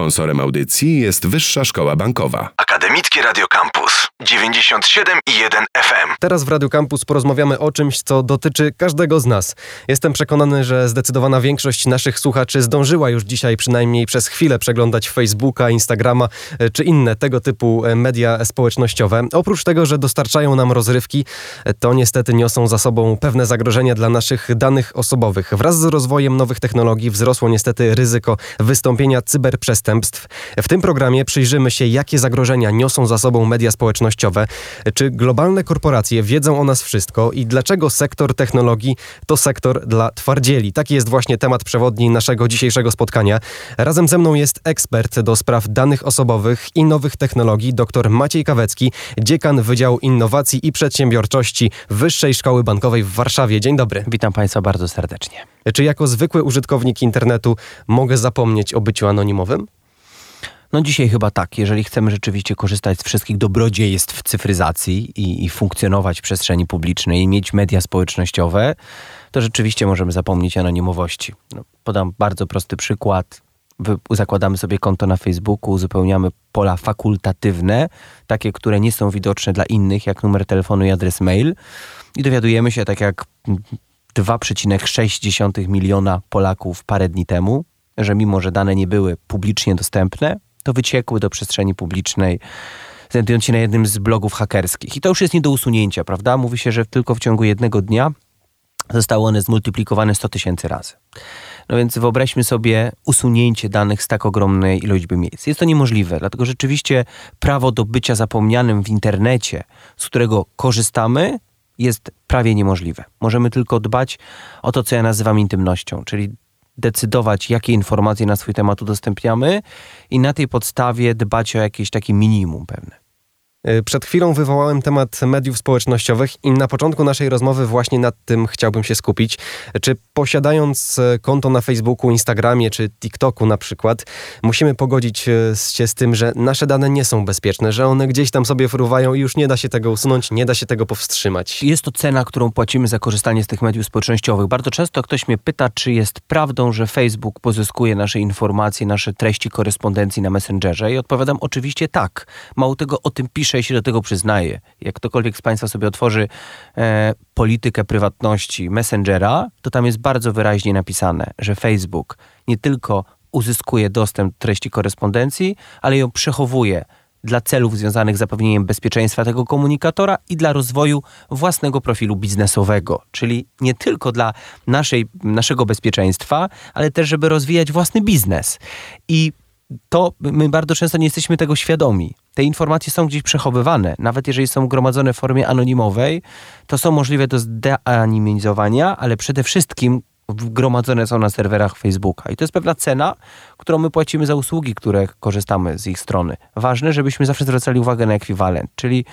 Sponsorem audycji jest Wyższa Szkoła Bankowa. Akademickie Radio Campus 97 i 1 FM. Teraz w Radio Campus porozmawiamy o czymś, co dotyczy każdego z nas. Jestem przekonany, że zdecydowana większość naszych słuchaczy zdążyła już dzisiaj przynajmniej przez chwilę przeglądać Facebooka, Instagrama e, czy inne tego typu e, media społecznościowe. Oprócz tego, że dostarczają nam rozrywki, e, to niestety niosą za sobą pewne zagrożenia dla naszych danych osobowych. Wraz z rozwojem nowych technologii wzrosło niestety ryzyko wystąpienia cyberprzestępstw. W tym programie przyjrzymy się, jakie zagrożenia niosą za sobą media społecznościowe, czy globalne korporacje wiedzą o nas wszystko i dlaczego sektor technologii to sektor dla twardzieli. Taki jest właśnie temat przewodni naszego dzisiejszego spotkania. Razem ze mną jest ekspert do spraw danych osobowych i nowych technologii, dr Maciej Kawecki, dziekan Wydziału Innowacji i Przedsiębiorczości Wyższej Szkoły Bankowej w Warszawie. Dzień dobry. Witam Państwa bardzo serdecznie. Czy jako zwykły użytkownik internetu mogę zapomnieć o byciu anonimowym? No dzisiaj chyba tak. Jeżeli chcemy rzeczywiście korzystać z wszystkich dobrodziejstw w cyfryzacji i, i funkcjonować w przestrzeni publicznej i mieć media społecznościowe, to rzeczywiście możemy zapomnieć anonimowości. No, podam bardzo prosty przykład. Wy, zakładamy sobie konto na Facebooku, uzupełniamy pola fakultatywne, takie, które nie są widoczne dla innych, jak numer telefonu i adres mail. I dowiadujemy się, tak jak 2,6 miliona Polaków parę dni temu, że mimo, że dane nie były publicznie dostępne, to wyciekły do przestrzeni publicznej, znajdując się na jednym z blogów hakerskich. I to już jest nie do usunięcia, prawda? Mówi się, że tylko w ciągu jednego dnia zostały one zmultiplikowane 100 tysięcy razy. No więc wyobraźmy sobie usunięcie danych z tak ogromnej liczby miejsc. Jest to niemożliwe, dlatego rzeczywiście prawo do bycia zapomnianym w internecie, z którego korzystamy, jest prawie niemożliwe. Możemy tylko dbać o to, co ja nazywam intymnością, czyli decydować, jakie informacje na swój temat udostępniamy i na tej podstawie dbać o jakieś takie minimum pewne. Y, przed chwilą wywołałem temat mediów społecznościowych i na początku naszej rozmowy właśnie nad tym chciałbym się skupić. Czy posiadając e, konto na Facebooku, Instagramie czy TikToku na przykład, musimy pogodzić e, się z tym, że nasze dane nie są bezpieczne, że one gdzieś tam sobie fruwają i już nie da się tego usunąć, nie da się tego powstrzymać? Jest to cena, którą płacimy za korzystanie z tych mediów społecznościowych. Bardzo często ktoś mnie pyta, czy jest prawdą, że Facebook pozyskuje nasze informacje, nasze treści korespondencji na Messengerze i odpowiadam oczywiście tak. Mało tego o tym pisze pisze i się do tego przyznaje. Jak ktokolwiek z Państwa sobie otworzy e, politykę prywatności Messengera, to tam jest bardzo wyraźnie napisane, że Facebook nie tylko uzyskuje dostęp do treści korespondencji, ale ją przechowuje dla celów związanych z zapewnieniem bezpieczeństwa tego komunikatora i dla rozwoju własnego profilu biznesowego, czyli nie tylko dla naszej, naszego bezpieczeństwa, ale też, żeby rozwijać własny biznes. I to my bardzo często nie jesteśmy tego świadomi. Te informacje są gdzieś przechowywane, nawet jeżeli są gromadzone w formie anonimowej, to są możliwe do zdeanonimizowania, ale przede wszystkim gromadzone są na serwerach Facebooka. I to jest pewna cena, którą my płacimy za usługi, które korzystamy z ich strony. Ważne, żebyśmy zawsze zwracali uwagę na ekwiwalent, czyli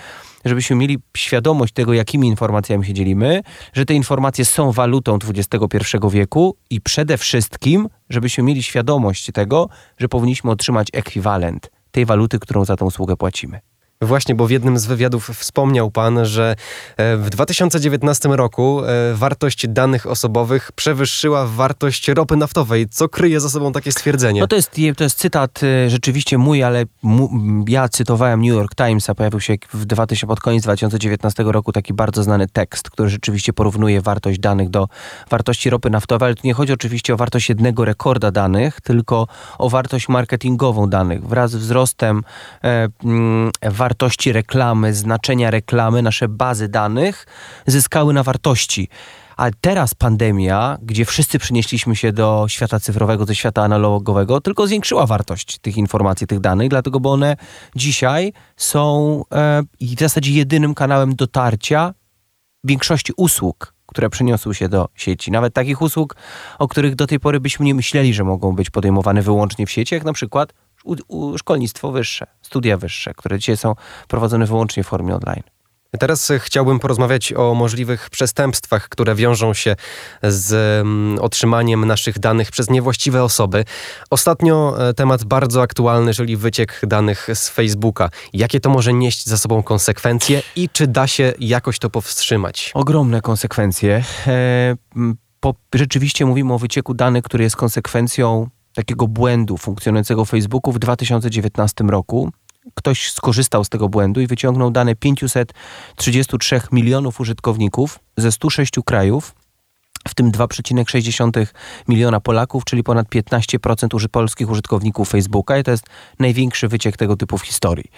żebyśmy mieli świadomość tego, jakimi informacjami się dzielimy, że te informacje są walutą XXI wieku i przede wszystkim, żebyśmy mieli świadomość tego, że powinniśmy otrzymać ekwiwalent tej waluty, którą za tą usługę płacimy. Właśnie, bo w jednym z wywiadów wspomniał pan, że e, w 2019 roku e, wartość danych osobowych przewyższyła wartość ropy naftowej. Co kryje za sobą takie stwierdzenie? No to jest, to jest cytat e, rzeczywiście mój, ale mu, ja cytowałem New York Times, a pojawił się w 2000, pod koniec 2019 roku taki bardzo znany tekst, który rzeczywiście porównuje wartość danych do wartości ropy naftowej, ale tu nie chodzi oczywiście o wartość jednego rekorda danych, tylko o wartość marketingową danych. Wraz z wzrostem e, wartości wartości reklamy, znaczenia reklamy, nasze bazy danych zyskały na wartości. A teraz pandemia, gdzie wszyscy przenieśliśmy się do świata cyfrowego, do świata analogowego, tylko zwiększyła wartość tych informacji, tych danych, dlatego, bo one dzisiaj są e, w zasadzie jedynym kanałem dotarcia większości usług, które przeniosły się do sieci. Nawet takich usług, o których do tej pory byśmy nie myśleli, że mogą być podejmowane wyłącznie w sieci, jak na przykład u, u szkolnictwo wyższe, studia wyższe, które dzisiaj są prowadzone wyłącznie w formie online. Teraz chciałbym porozmawiać o możliwych przestępstwach, które wiążą się z mm, otrzymaniem naszych danych przez niewłaściwe osoby. Ostatnio e, temat bardzo aktualny, czyli wyciek danych z Facebooka. Jakie to może nieść za sobą konsekwencje i czy da się jakoś to powstrzymać? Ogromne konsekwencje. E, po, rzeczywiście mówimy o wycieku danych, który jest konsekwencją takiego błędu funkcjonującego w Facebooku w 2019 roku. Ktoś skorzystał z tego błędu i wyciągnął dane 533 milionów użytkowników ze 106 krajów, w tym 2,6 miliona Polaków, czyli ponad 15% polskich użytkowników Facebooka i to jest największy wyciek tego typu w historii.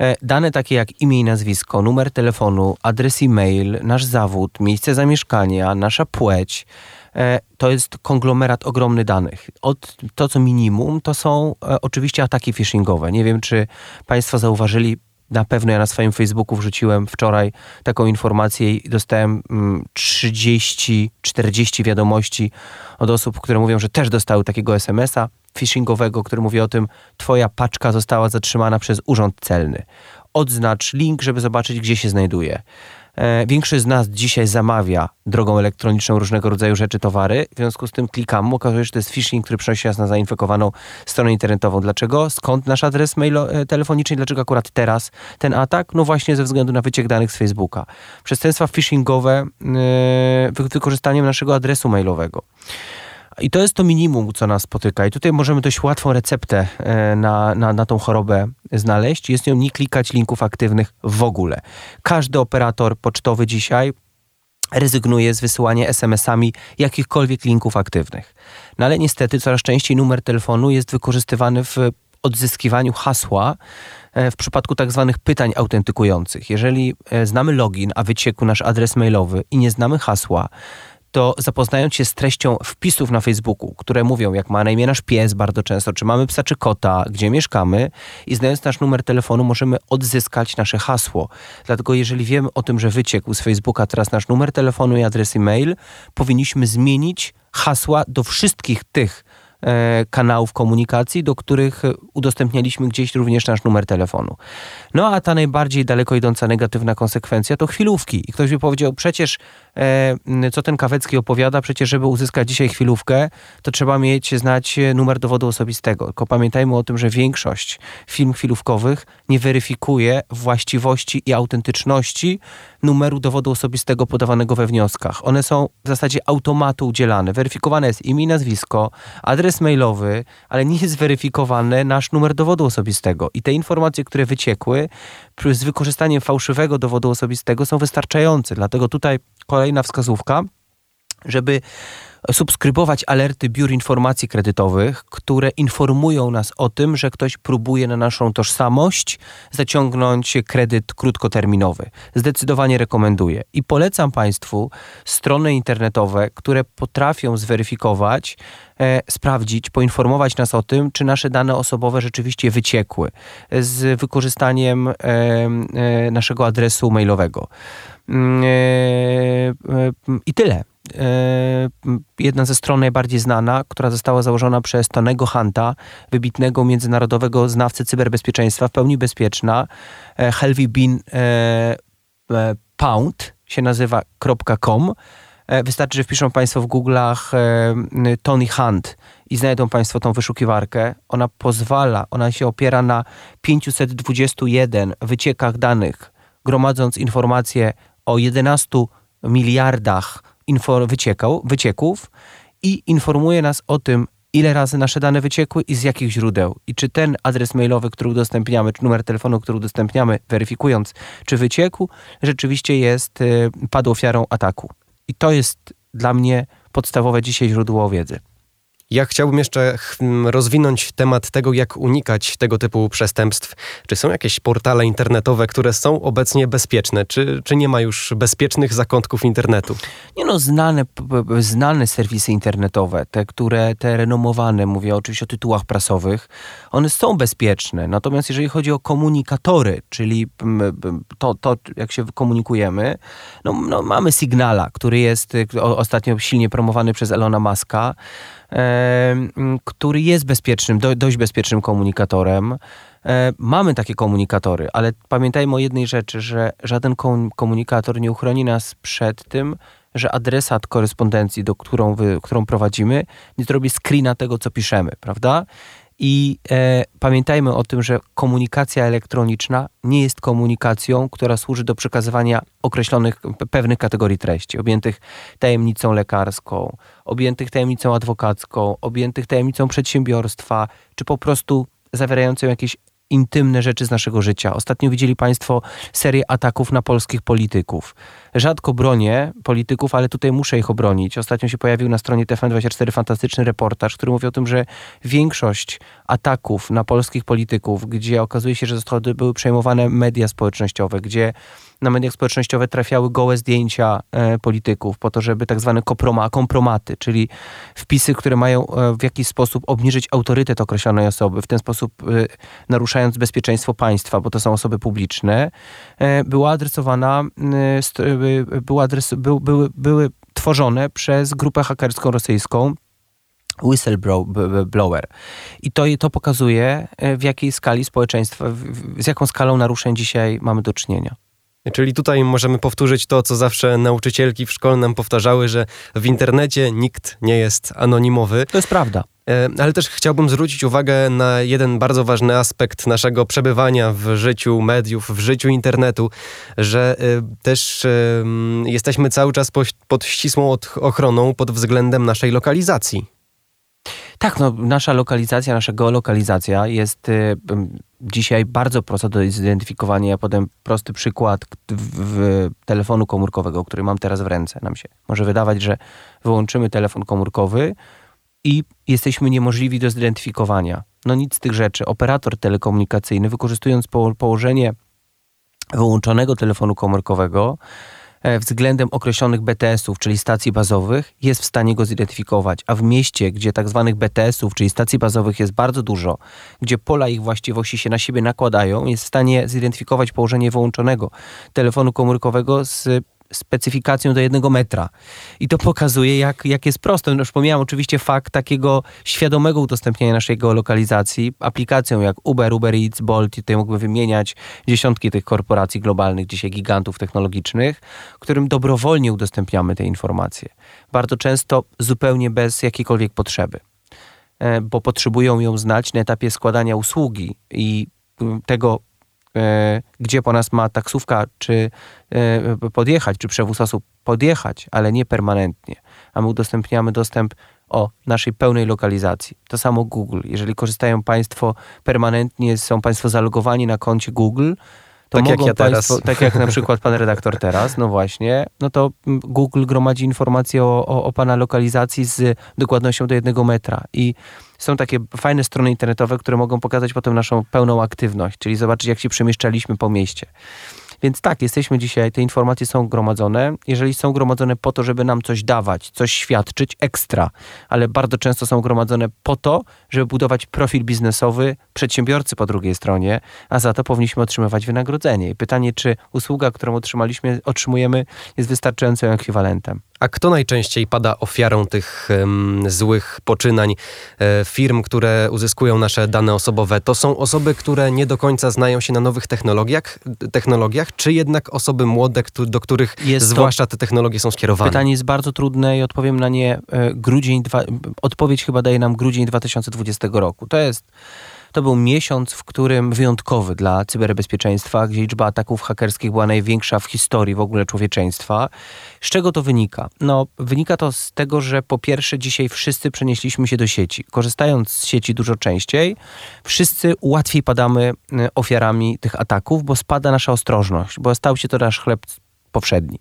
E, dane takie jak imię i nazwisko, numer telefonu, adres e-mail, nasz zawód, miejsce zamieszkania, nasza płeć, e, to jest konglomerat ogromny danych. Od, to, co minimum, to są e, oczywiście ataki phishingowe. Nie wiem, czy Państwo zauważyli, na pewno ja na swoim Facebooku wrzuciłem wczoraj taką informację i dostałem 30-40 mm, wiadomości od osób, które mówią, że też dostały takiego SMS-a phishingowego, który mówi o tym, twoja paczka została zatrzymana przez urząd celny. Odznacz link, żeby zobaczyć, gdzie się znajduje. E, większość z nas dzisiaj zamawia drogą elektroniczną różnego rodzaju rzeczy, towary. W związku z tym klikam, okazuje się, że to jest phishing, który przenosi nas na zainfekowaną stronę internetową. Dlaczego? Skąd nasz adres mail e, telefoniczny? Dlaczego akurat teraz ten atak? No właśnie ze względu na wyciek danych z Facebooka. Przestępstwa phishingowe yy, wykorzystaniem naszego adresu mailowego. I to jest to minimum, co nas spotyka. I tutaj możemy dość łatwą receptę e, na, na, na tą chorobę znaleźć. Jest nią nie klikać linków aktywnych w ogóle. Każdy operator pocztowy dzisiaj rezygnuje z wysyłania SMS-ami jakichkolwiek linków aktywnych. No ale niestety coraz częściej numer telefonu jest wykorzystywany w odzyskiwaniu hasła e, w przypadku tak zwanych pytań autentykujących. Jeżeli e, znamy login, a wyciekł nasz adres mailowy i nie znamy hasła, to zapoznając się z treścią wpisów na Facebooku, które mówią, jak ma na imię nasz pies bardzo często, czy mamy psa czy kota, gdzie mieszkamy i znając nasz numer telefonu możemy odzyskać nasze hasło. Dlatego jeżeli wiemy o tym, że wyciekł z Facebooka teraz nasz numer telefonu i adres e-mail, powinniśmy zmienić hasła do wszystkich tych kanałów komunikacji, do których udostępnialiśmy gdzieś również nasz numer telefonu. No a ta najbardziej daleko idąca negatywna konsekwencja to chwilówki. I ktoś by powiedział, przecież e, co ten Kawecki opowiada, przecież żeby uzyskać dzisiaj chwilówkę, to trzeba mieć, znać numer dowodu osobistego. Tylko pamiętajmy o tym, że większość firm chwilówkowych nie weryfikuje właściwości i autentyczności numeru dowodu osobistego podawanego we wnioskach. One są w zasadzie automatu udzielane. Weryfikowane jest imię i nazwisko, adres mailowy, ale nie jest weryfikowany nasz numer dowodu osobistego. I te informacje, które wyciekły z wykorzystaniem fałszywego dowodu osobistego są wystarczające. Dlatego tutaj kolejna wskazówka, żeby subskrybować alerty biur informacji kredytowych, które informują nas o tym, że ktoś próbuje na naszą tożsamość zaciągnąć kredyt krótkoterminowy. Zdecydowanie rekomenduję. I polecam Państwu strony internetowe, które potrafią zweryfikować, e, sprawdzić, poinformować nas o tym, czy nasze dane osobowe rzeczywiście wyciekły z wykorzystaniem e, e, naszego adresu mailowego. Mm, e, e, I tyle. E, jedna ze stron najbardziej znana, która została założona przez Tonego Hunta, wybitnego międzynarodowego znawcy cyberbezpieczeństwa, w pełni bezpieczna. E, Helvy Bean e, Pound się nazywa .com. Wystarczy, że wpiszą Państwo w Google'ach Tony Hunt i znajdą Państwo tą wyszukiwarkę. Ona pozwala, ona się opiera na 521 wyciekach danych, gromadząc informacje o 11 miliardach wyciekał, wycieków i informuje nas o tym, ile razy nasze dane wyciekły i z jakich źródeł. I czy ten adres mailowy, który udostępniamy, czy numer telefonu, który udostępniamy, weryfikując, czy wyciekł, rzeczywiście jest, y, padł ofiarą ataku. I to jest dla mnie podstawowe dzisiaj źródło wiedzy. Ja chciałbym jeszcze rozwinąć temat tego, jak unikać tego typu przestępstw. Czy są jakieś portale internetowe, które są obecnie bezpieczne? Czy, czy nie ma już bezpiecznych zakątków internetu? Nie no, znane, znane serwisy internetowe, te, które, te renomowane, mówię oczywiście o tytułach prasowych, one są bezpieczne. Natomiast jeżeli chodzi o komunikatory, czyli to, to jak się komunikujemy, no, no mamy Signala, który jest ostatnio silnie promowany przez Elona Muska, który jest bezpiecznym, dość bezpiecznym komunikatorem. E, mamy takie komunikatory, ale pamiętajmy o jednej rzeczy, że żaden komunikator nie uchroni nas przed tym, że adresat korespondencji, do którą, wy, którą prowadzimy, nie zrobi screena tego, co piszemy, prawda? I e, pamiętajmy o tym, że komunikacja elektroniczna nie jest komunikacją, która służy do przekazywania określonych pewnych kategorii treści, objętych tajemnicą lekarską, objętych tajemnicą adwokacką, objętych tajemnicą przedsiębiorstwa, czy po prostu zawierającą jakieś intymne rzeczy z naszego życia. Ostatnio widzieli Państwo serię ataków na polskich polityków. Rzadko bronię polityków, ale tutaj muszę ich obronić. Ostatnio się pojawił na stronie TFN24 fantastyczny reportaż, który mówi o tym, że większość ataków na polskich polityków, gdzie okazuje się, że zostały, były przejmowane media społecznościowe, gdzie na mediach społecznościowych trafiały gołe zdjęcia e, polityków po to, żeby tak zwane komproma, kompromaty, czyli wpisy, które mają e, w jakiś sposób obniżyć autorytet określonej osoby, w ten sposób e, naruszając bezpieczeństwo państwa, bo to są osoby publiczne, e, była adresowana, e, była adres, by, były, były tworzone przez grupę hakerską rosyjską, whistleblower. I to, to pokazuje, e, w jakiej skali społeczeństwa, z jaką skalą naruszeń dzisiaj mamy do czynienia. Czyli tutaj możemy powtórzyć to, co zawsze nauczycielki w szkole nam powtarzały, że w internecie nikt nie jest anonimowy. To jest prawda. E, ale też chciałbym zwrócić uwagę na jeden bardzo ważny aspekt naszego przebywania w życiu mediów, w życiu internetu, że e, też jesteśmy cały czas pod ścisłą ochroną pod względem naszej lokalizacji. Tak, no, nasza lokalizacja, nasza geolokalizacja jest y, dzisiaj bardzo prosta do zidentyfikowania. Ja podam prosty przykład w, w telefonu komórkowego, który mam teraz w ręce. Nam się może wydawać, że wyłączymy telefon komórkowy i jesteśmy niemożliwi do zidentyfikowania. No nic z tych rzeczy. Operator telekomunikacyjny, wykorzystując po, położenie wyłączonego telefonu komórkowego, względem określonych BTS-ów, czyli stacji bazowych, jest w stanie go zidentyfikować. A w mieście, gdzie tak zwanych BTS-ów, czyli stacji bazowych jest bardzo dużo, gdzie pola ich właściwości się na siebie nakładają, jest w stanie zidentyfikować położenie wyłączonego telefonu komórkowego z specyfikacją do jednego metra. I to pokazuje, jak, jak jest proste. No już pomijam oczywiście fakt takiego świadomego udostępniania naszej geolokalizacji aplikacją jak Uber, Uber Eats, Bolt, tutaj mógłbym wymieniać dziesiątki tych korporacji globalnych, dzisiaj gigantów technologicznych, którym dobrowolnie udostępniamy te informacje. Bardzo często zupełnie bez jakiejkolwiek potrzeby e, bo potrzebują ją znać na etapie składania usługi i tego, E, gdzie po nas ma taksówka, czy e, podjechać, czy przewóz osób podjechać, ale nie permanentnie. A my udostępniamy dostęp o naszej pełnej lokalizacji. To samo Google. Jeżeli korzystają Państwo permanentnie, są Państwo zalogowani na koncie Google, to tak mogą jak ja Państwo, teraz. tak jak na przykład Pan redaktor teraz, no właśnie, no to Google gromadzi informacje o, o, o Pana lokalizacji z dokładnością do jednego metra i są takie fajne strony internetowe, które mogą pokazać potem naszą pełną aktywność, czyli zobaczyć, jak się przemieszczaliśmy po mieście. Więc tak, jesteśmy dzisiaj, te informacje są gromadzone. Jeżeli są gromadzone po to, żeby nam coś dawać, coś świadczyć, ekstra, ale bardzo często są gromadzone po to, żeby budować profil biznesowy przedsiębiorcy po drugiej stronie, a za to powinniśmy otrzymywać wynagrodzenie. I pytanie, czy usługa, którą otrzymaliśmy, otrzymujemy, jest wystarczającym ekwiwalentem. A kto najczęściej pada ofiarą tych um, złych poczynań e, firm, które uzyskują nasze dane osobowe? To są osoby, które nie do końca znają się na nowych technologiach, technologiach czy jednak osoby młode, do których jest zwłaszcza te technologie są skierowane? Pytanie jest bardzo trudne i odpowiem na nie e, grudzień, dwa, odpowiedź chyba daje nam grudzień 2020 roku. To jest to był miesiąc, w którym wyjątkowy dla cyberbezpieczeństwa, gdzie liczba ataków hakerskich była największa w historii w ogóle człowieczeństwa. Z czego to wynika? No, wynika to z tego, że po pierwsze dzisiaj wszyscy przenieśliśmy się do sieci. Korzystając z sieci dużo częściej, wszyscy łatwiej padamy y, ofiarami tych ataków, bo spada nasza ostrożność, bo stał się to nasz chleb powszedni.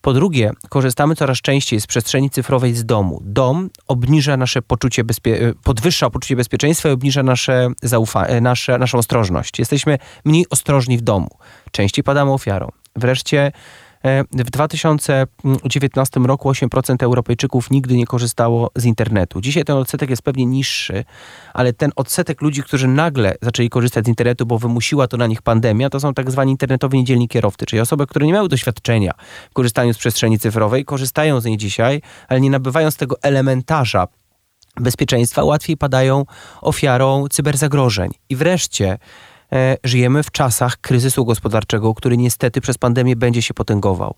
Po drugie, korzystamy coraz częściej z przestrzeni cyfrowej z domu. Dom obniża nasze poczucie bezpie- podwyższa poczucie bezpieczeństwa i obniża nasze zaufa- e, nasze, naszą ostrożność. Jesteśmy mniej ostrożni w domu. Częściej padamy ofiarą. Wreszcie w 2019 roku 8% Europejczyków nigdy nie korzystało z internetu. Dzisiaj ten odsetek jest pewnie niższy, ale ten odsetek ludzi, którzy nagle zaczęli korzystać z internetu, bo wymusiła to na nich pandemia, to są tak zwani internetowi niedzielni kierowcy, czyli osoby, które nie miały doświadczenia w korzystaniu z przestrzeni cyfrowej, korzystają z niej dzisiaj, ale nie nabywają z tego elementarza bezpieczeństwa, łatwiej padają ofiarą cyberzagrożeń. I wreszcie E, żyjemy w czasach kryzysu gospodarczego, który niestety przez pandemię będzie się potęgował.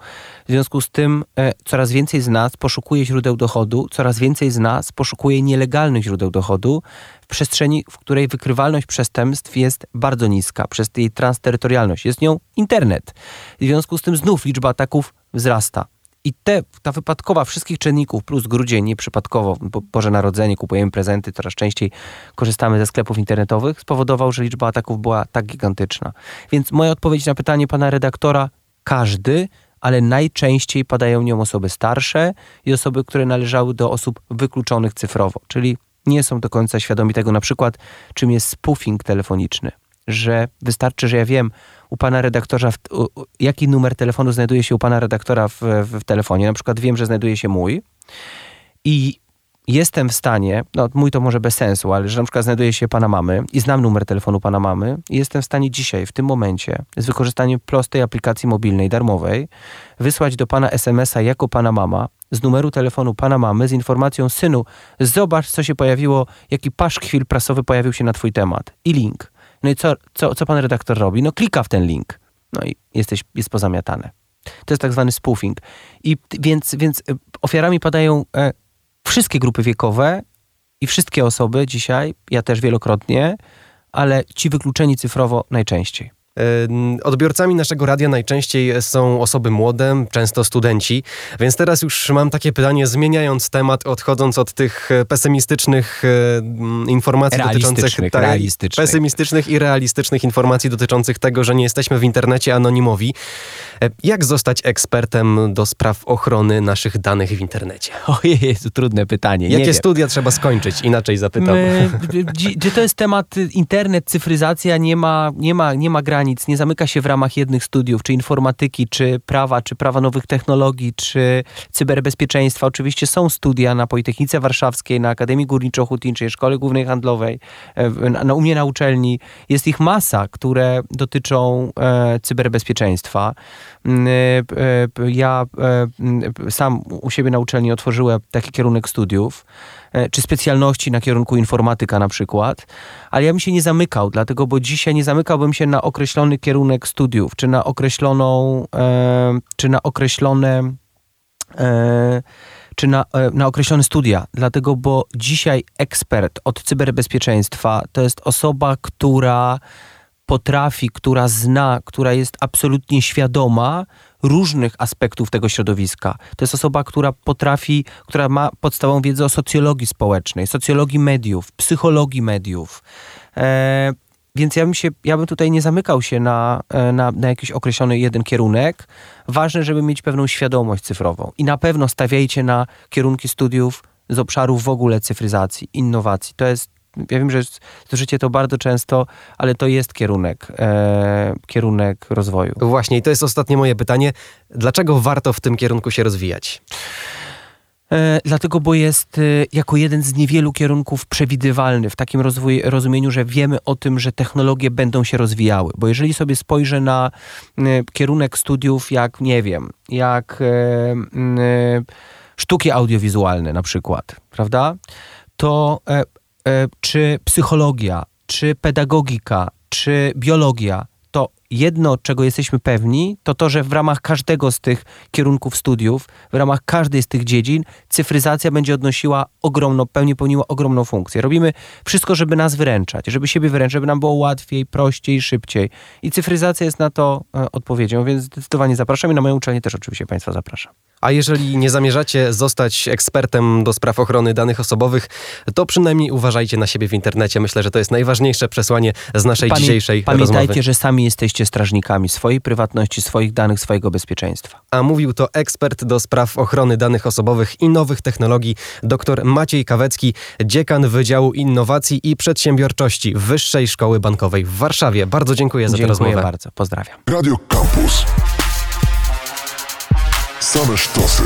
W związku z tym e, coraz więcej z nas poszukuje źródeł dochodu, coraz więcej z nas poszukuje nielegalnych źródeł dochodu w przestrzeni, w której wykrywalność przestępstw jest bardzo niska przez jej transterytorialność. Jest nią internet. W związku z tym znów liczba ataków wzrasta. I te, ta wypadkowa wszystkich czynników plus grudzień, nieprzypadkowo, bo Boże Narodzenie, kupujemy prezenty, coraz częściej korzystamy ze sklepów internetowych, spowodował, że liczba ataków była tak gigantyczna. Więc moja odpowiedź na pytanie pana redaktora, każdy, ale najczęściej padają nią osoby starsze i osoby, które należały do osób wykluczonych cyfrowo, czyli nie są do końca świadomi tego na przykład, czym jest spoofing telefoniczny. Że wystarczy, że ja wiem u pana redaktora, w, u, jaki numer telefonu znajduje się u pana redaktora w, w, w telefonie. Na przykład wiem, że znajduje się mój i jestem w stanie, no mój to może bez sensu, ale że na przykład znajduje się pana mamy i znam numer telefonu pana mamy i jestem w stanie dzisiaj, w tym momencie, z wykorzystaniem prostej aplikacji mobilnej, darmowej, wysłać do pana SMS-a jako pana mama z numeru telefonu pana mamy z informacją synu, zobacz co się pojawiło, jaki paszkwil prasowy pojawił się na twój temat i link. No i co, co, co pan redaktor robi? No klika w ten link. No i jesteś, jest pozamiatane. To jest tak zwany spoofing. I więc, więc e, ofiarami padają e, wszystkie grupy wiekowe i wszystkie osoby dzisiaj, ja też wielokrotnie, ale ci wykluczeni cyfrowo najczęściej. Odbiorcami naszego radia najczęściej są osoby młode, często studenci, więc teraz już mam takie pytanie, zmieniając temat, odchodząc od tych e, pesymistycznych e, informacji dotyczących tak, realistycznych. pesymistycznych i realistycznych informacji dotyczących tego, że nie jesteśmy w internecie anonimowi. E, jak zostać ekspertem do spraw ochrony naszych danych w internecie? Ojej, jest to trudne pytanie. Jakie nie studia wiem. trzeba skończyć? Inaczej zapytam. Gdzie to jest temat internet, cyfryzacja, nie ma, nie ma, nie ma granic granic, nie zamyka się w ramach jednych studiów, czy informatyki, czy prawa, czy prawa nowych technologii, czy cyberbezpieczeństwa. Oczywiście są studia na Politechnice Warszawskiej, na Akademii Górniczo-Hutniczej, Szkole Głównej Handlowej, e, na, u mnie na uczelni. Jest ich masa, które dotyczą e, cyberbezpieczeństwa. Mm, e, e, ja e, sam u siebie na uczelni otworzyłem taki kierunek studiów. E, czy specjalności na kierunku informatyka na przykład, ale ja bym się nie zamykał, dlatego, bo dzisiaj nie zamykałbym się na określony kierunek studiów, czy na określoną, e, czy na określone e, czy na, e, na określone studia, dlatego, bo dzisiaj ekspert od cyberbezpieczeństwa to jest osoba, która potrafi, która zna, która jest absolutnie świadoma różnych aspektów tego środowiska. To jest osoba, która potrafi, która ma podstawową wiedzę o socjologii społecznej, socjologii mediów, psychologii mediów. E, więc ja bym, się, ja bym tutaj nie zamykał się na, e, na, na jakiś określony jeden kierunek. Ważne, żeby mieć pewną świadomość cyfrową. I na pewno stawiajcie na kierunki studiów z obszarów w ogóle cyfryzacji, innowacji. To jest ja wiem, że słyszycie to bardzo często, ale to jest kierunek, e, kierunek rozwoju. Właśnie, i to jest ostatnie moje pytanie. Dlaczego warto w tym kierunku się rozwijać? E, dlatego, bo jest e, jako jeden z niewielu kierunków przewidywalny w takim rozwoju, rozumieniu, że wiemy o tym, że technologie będą się rozwijały. Bo jeżeli sobie spojrzę na e, kierunek studiów, jak nie wiem, jak sztuki audiowizualne na przykład, prawda? To czy psychologia, czy pedagogika, czy biologia, jedno, czego jesteśmy pewni, to to, że w ramach każdego z tych kierunków studiów, w ramach każdej z tych dziedzin, cyfryzacja będzie odnosiła ogromną, pełni pełniła ogromną funkcję. Robimy wszystko, żeby nas wyręczać, żeby siebie wyręczać, żeby nam było łatwiej, prościej, szybciej. I cyfryzacja jest na to e, odpowiedzią, więc zdecydowanie zapraszam i na moją uczelnię też oczywiście Państwa zapraszam. A jeżeli nie zamierzacie zostać ekspertem do spraw ochrony danych osobowych, to przynajmniej uważajcie na siebie w internecie. Myślę, że to jest najważniejsze przesłanie z naszej Pamię dzisiejszej pamiętajcie, rozmowy. Pamiętajcie, że sami jesteście strażnikami swojej prywatności, swoich danych, swojego bezpieczeństwa. A mówił to ekspert do spraw ochrony danych osobowych i nowych technologii, dr Maciej Kawecki, dziekan Wydziału Innowacji i Przedsiębiorczości Wyższej Szkoły Bankowej w Warszawie. Bardzo dziękuję za dziękuję tę rozmowę. Dziękuję bardzo. Pozdrawiam. Radio Campus. Same sztosy.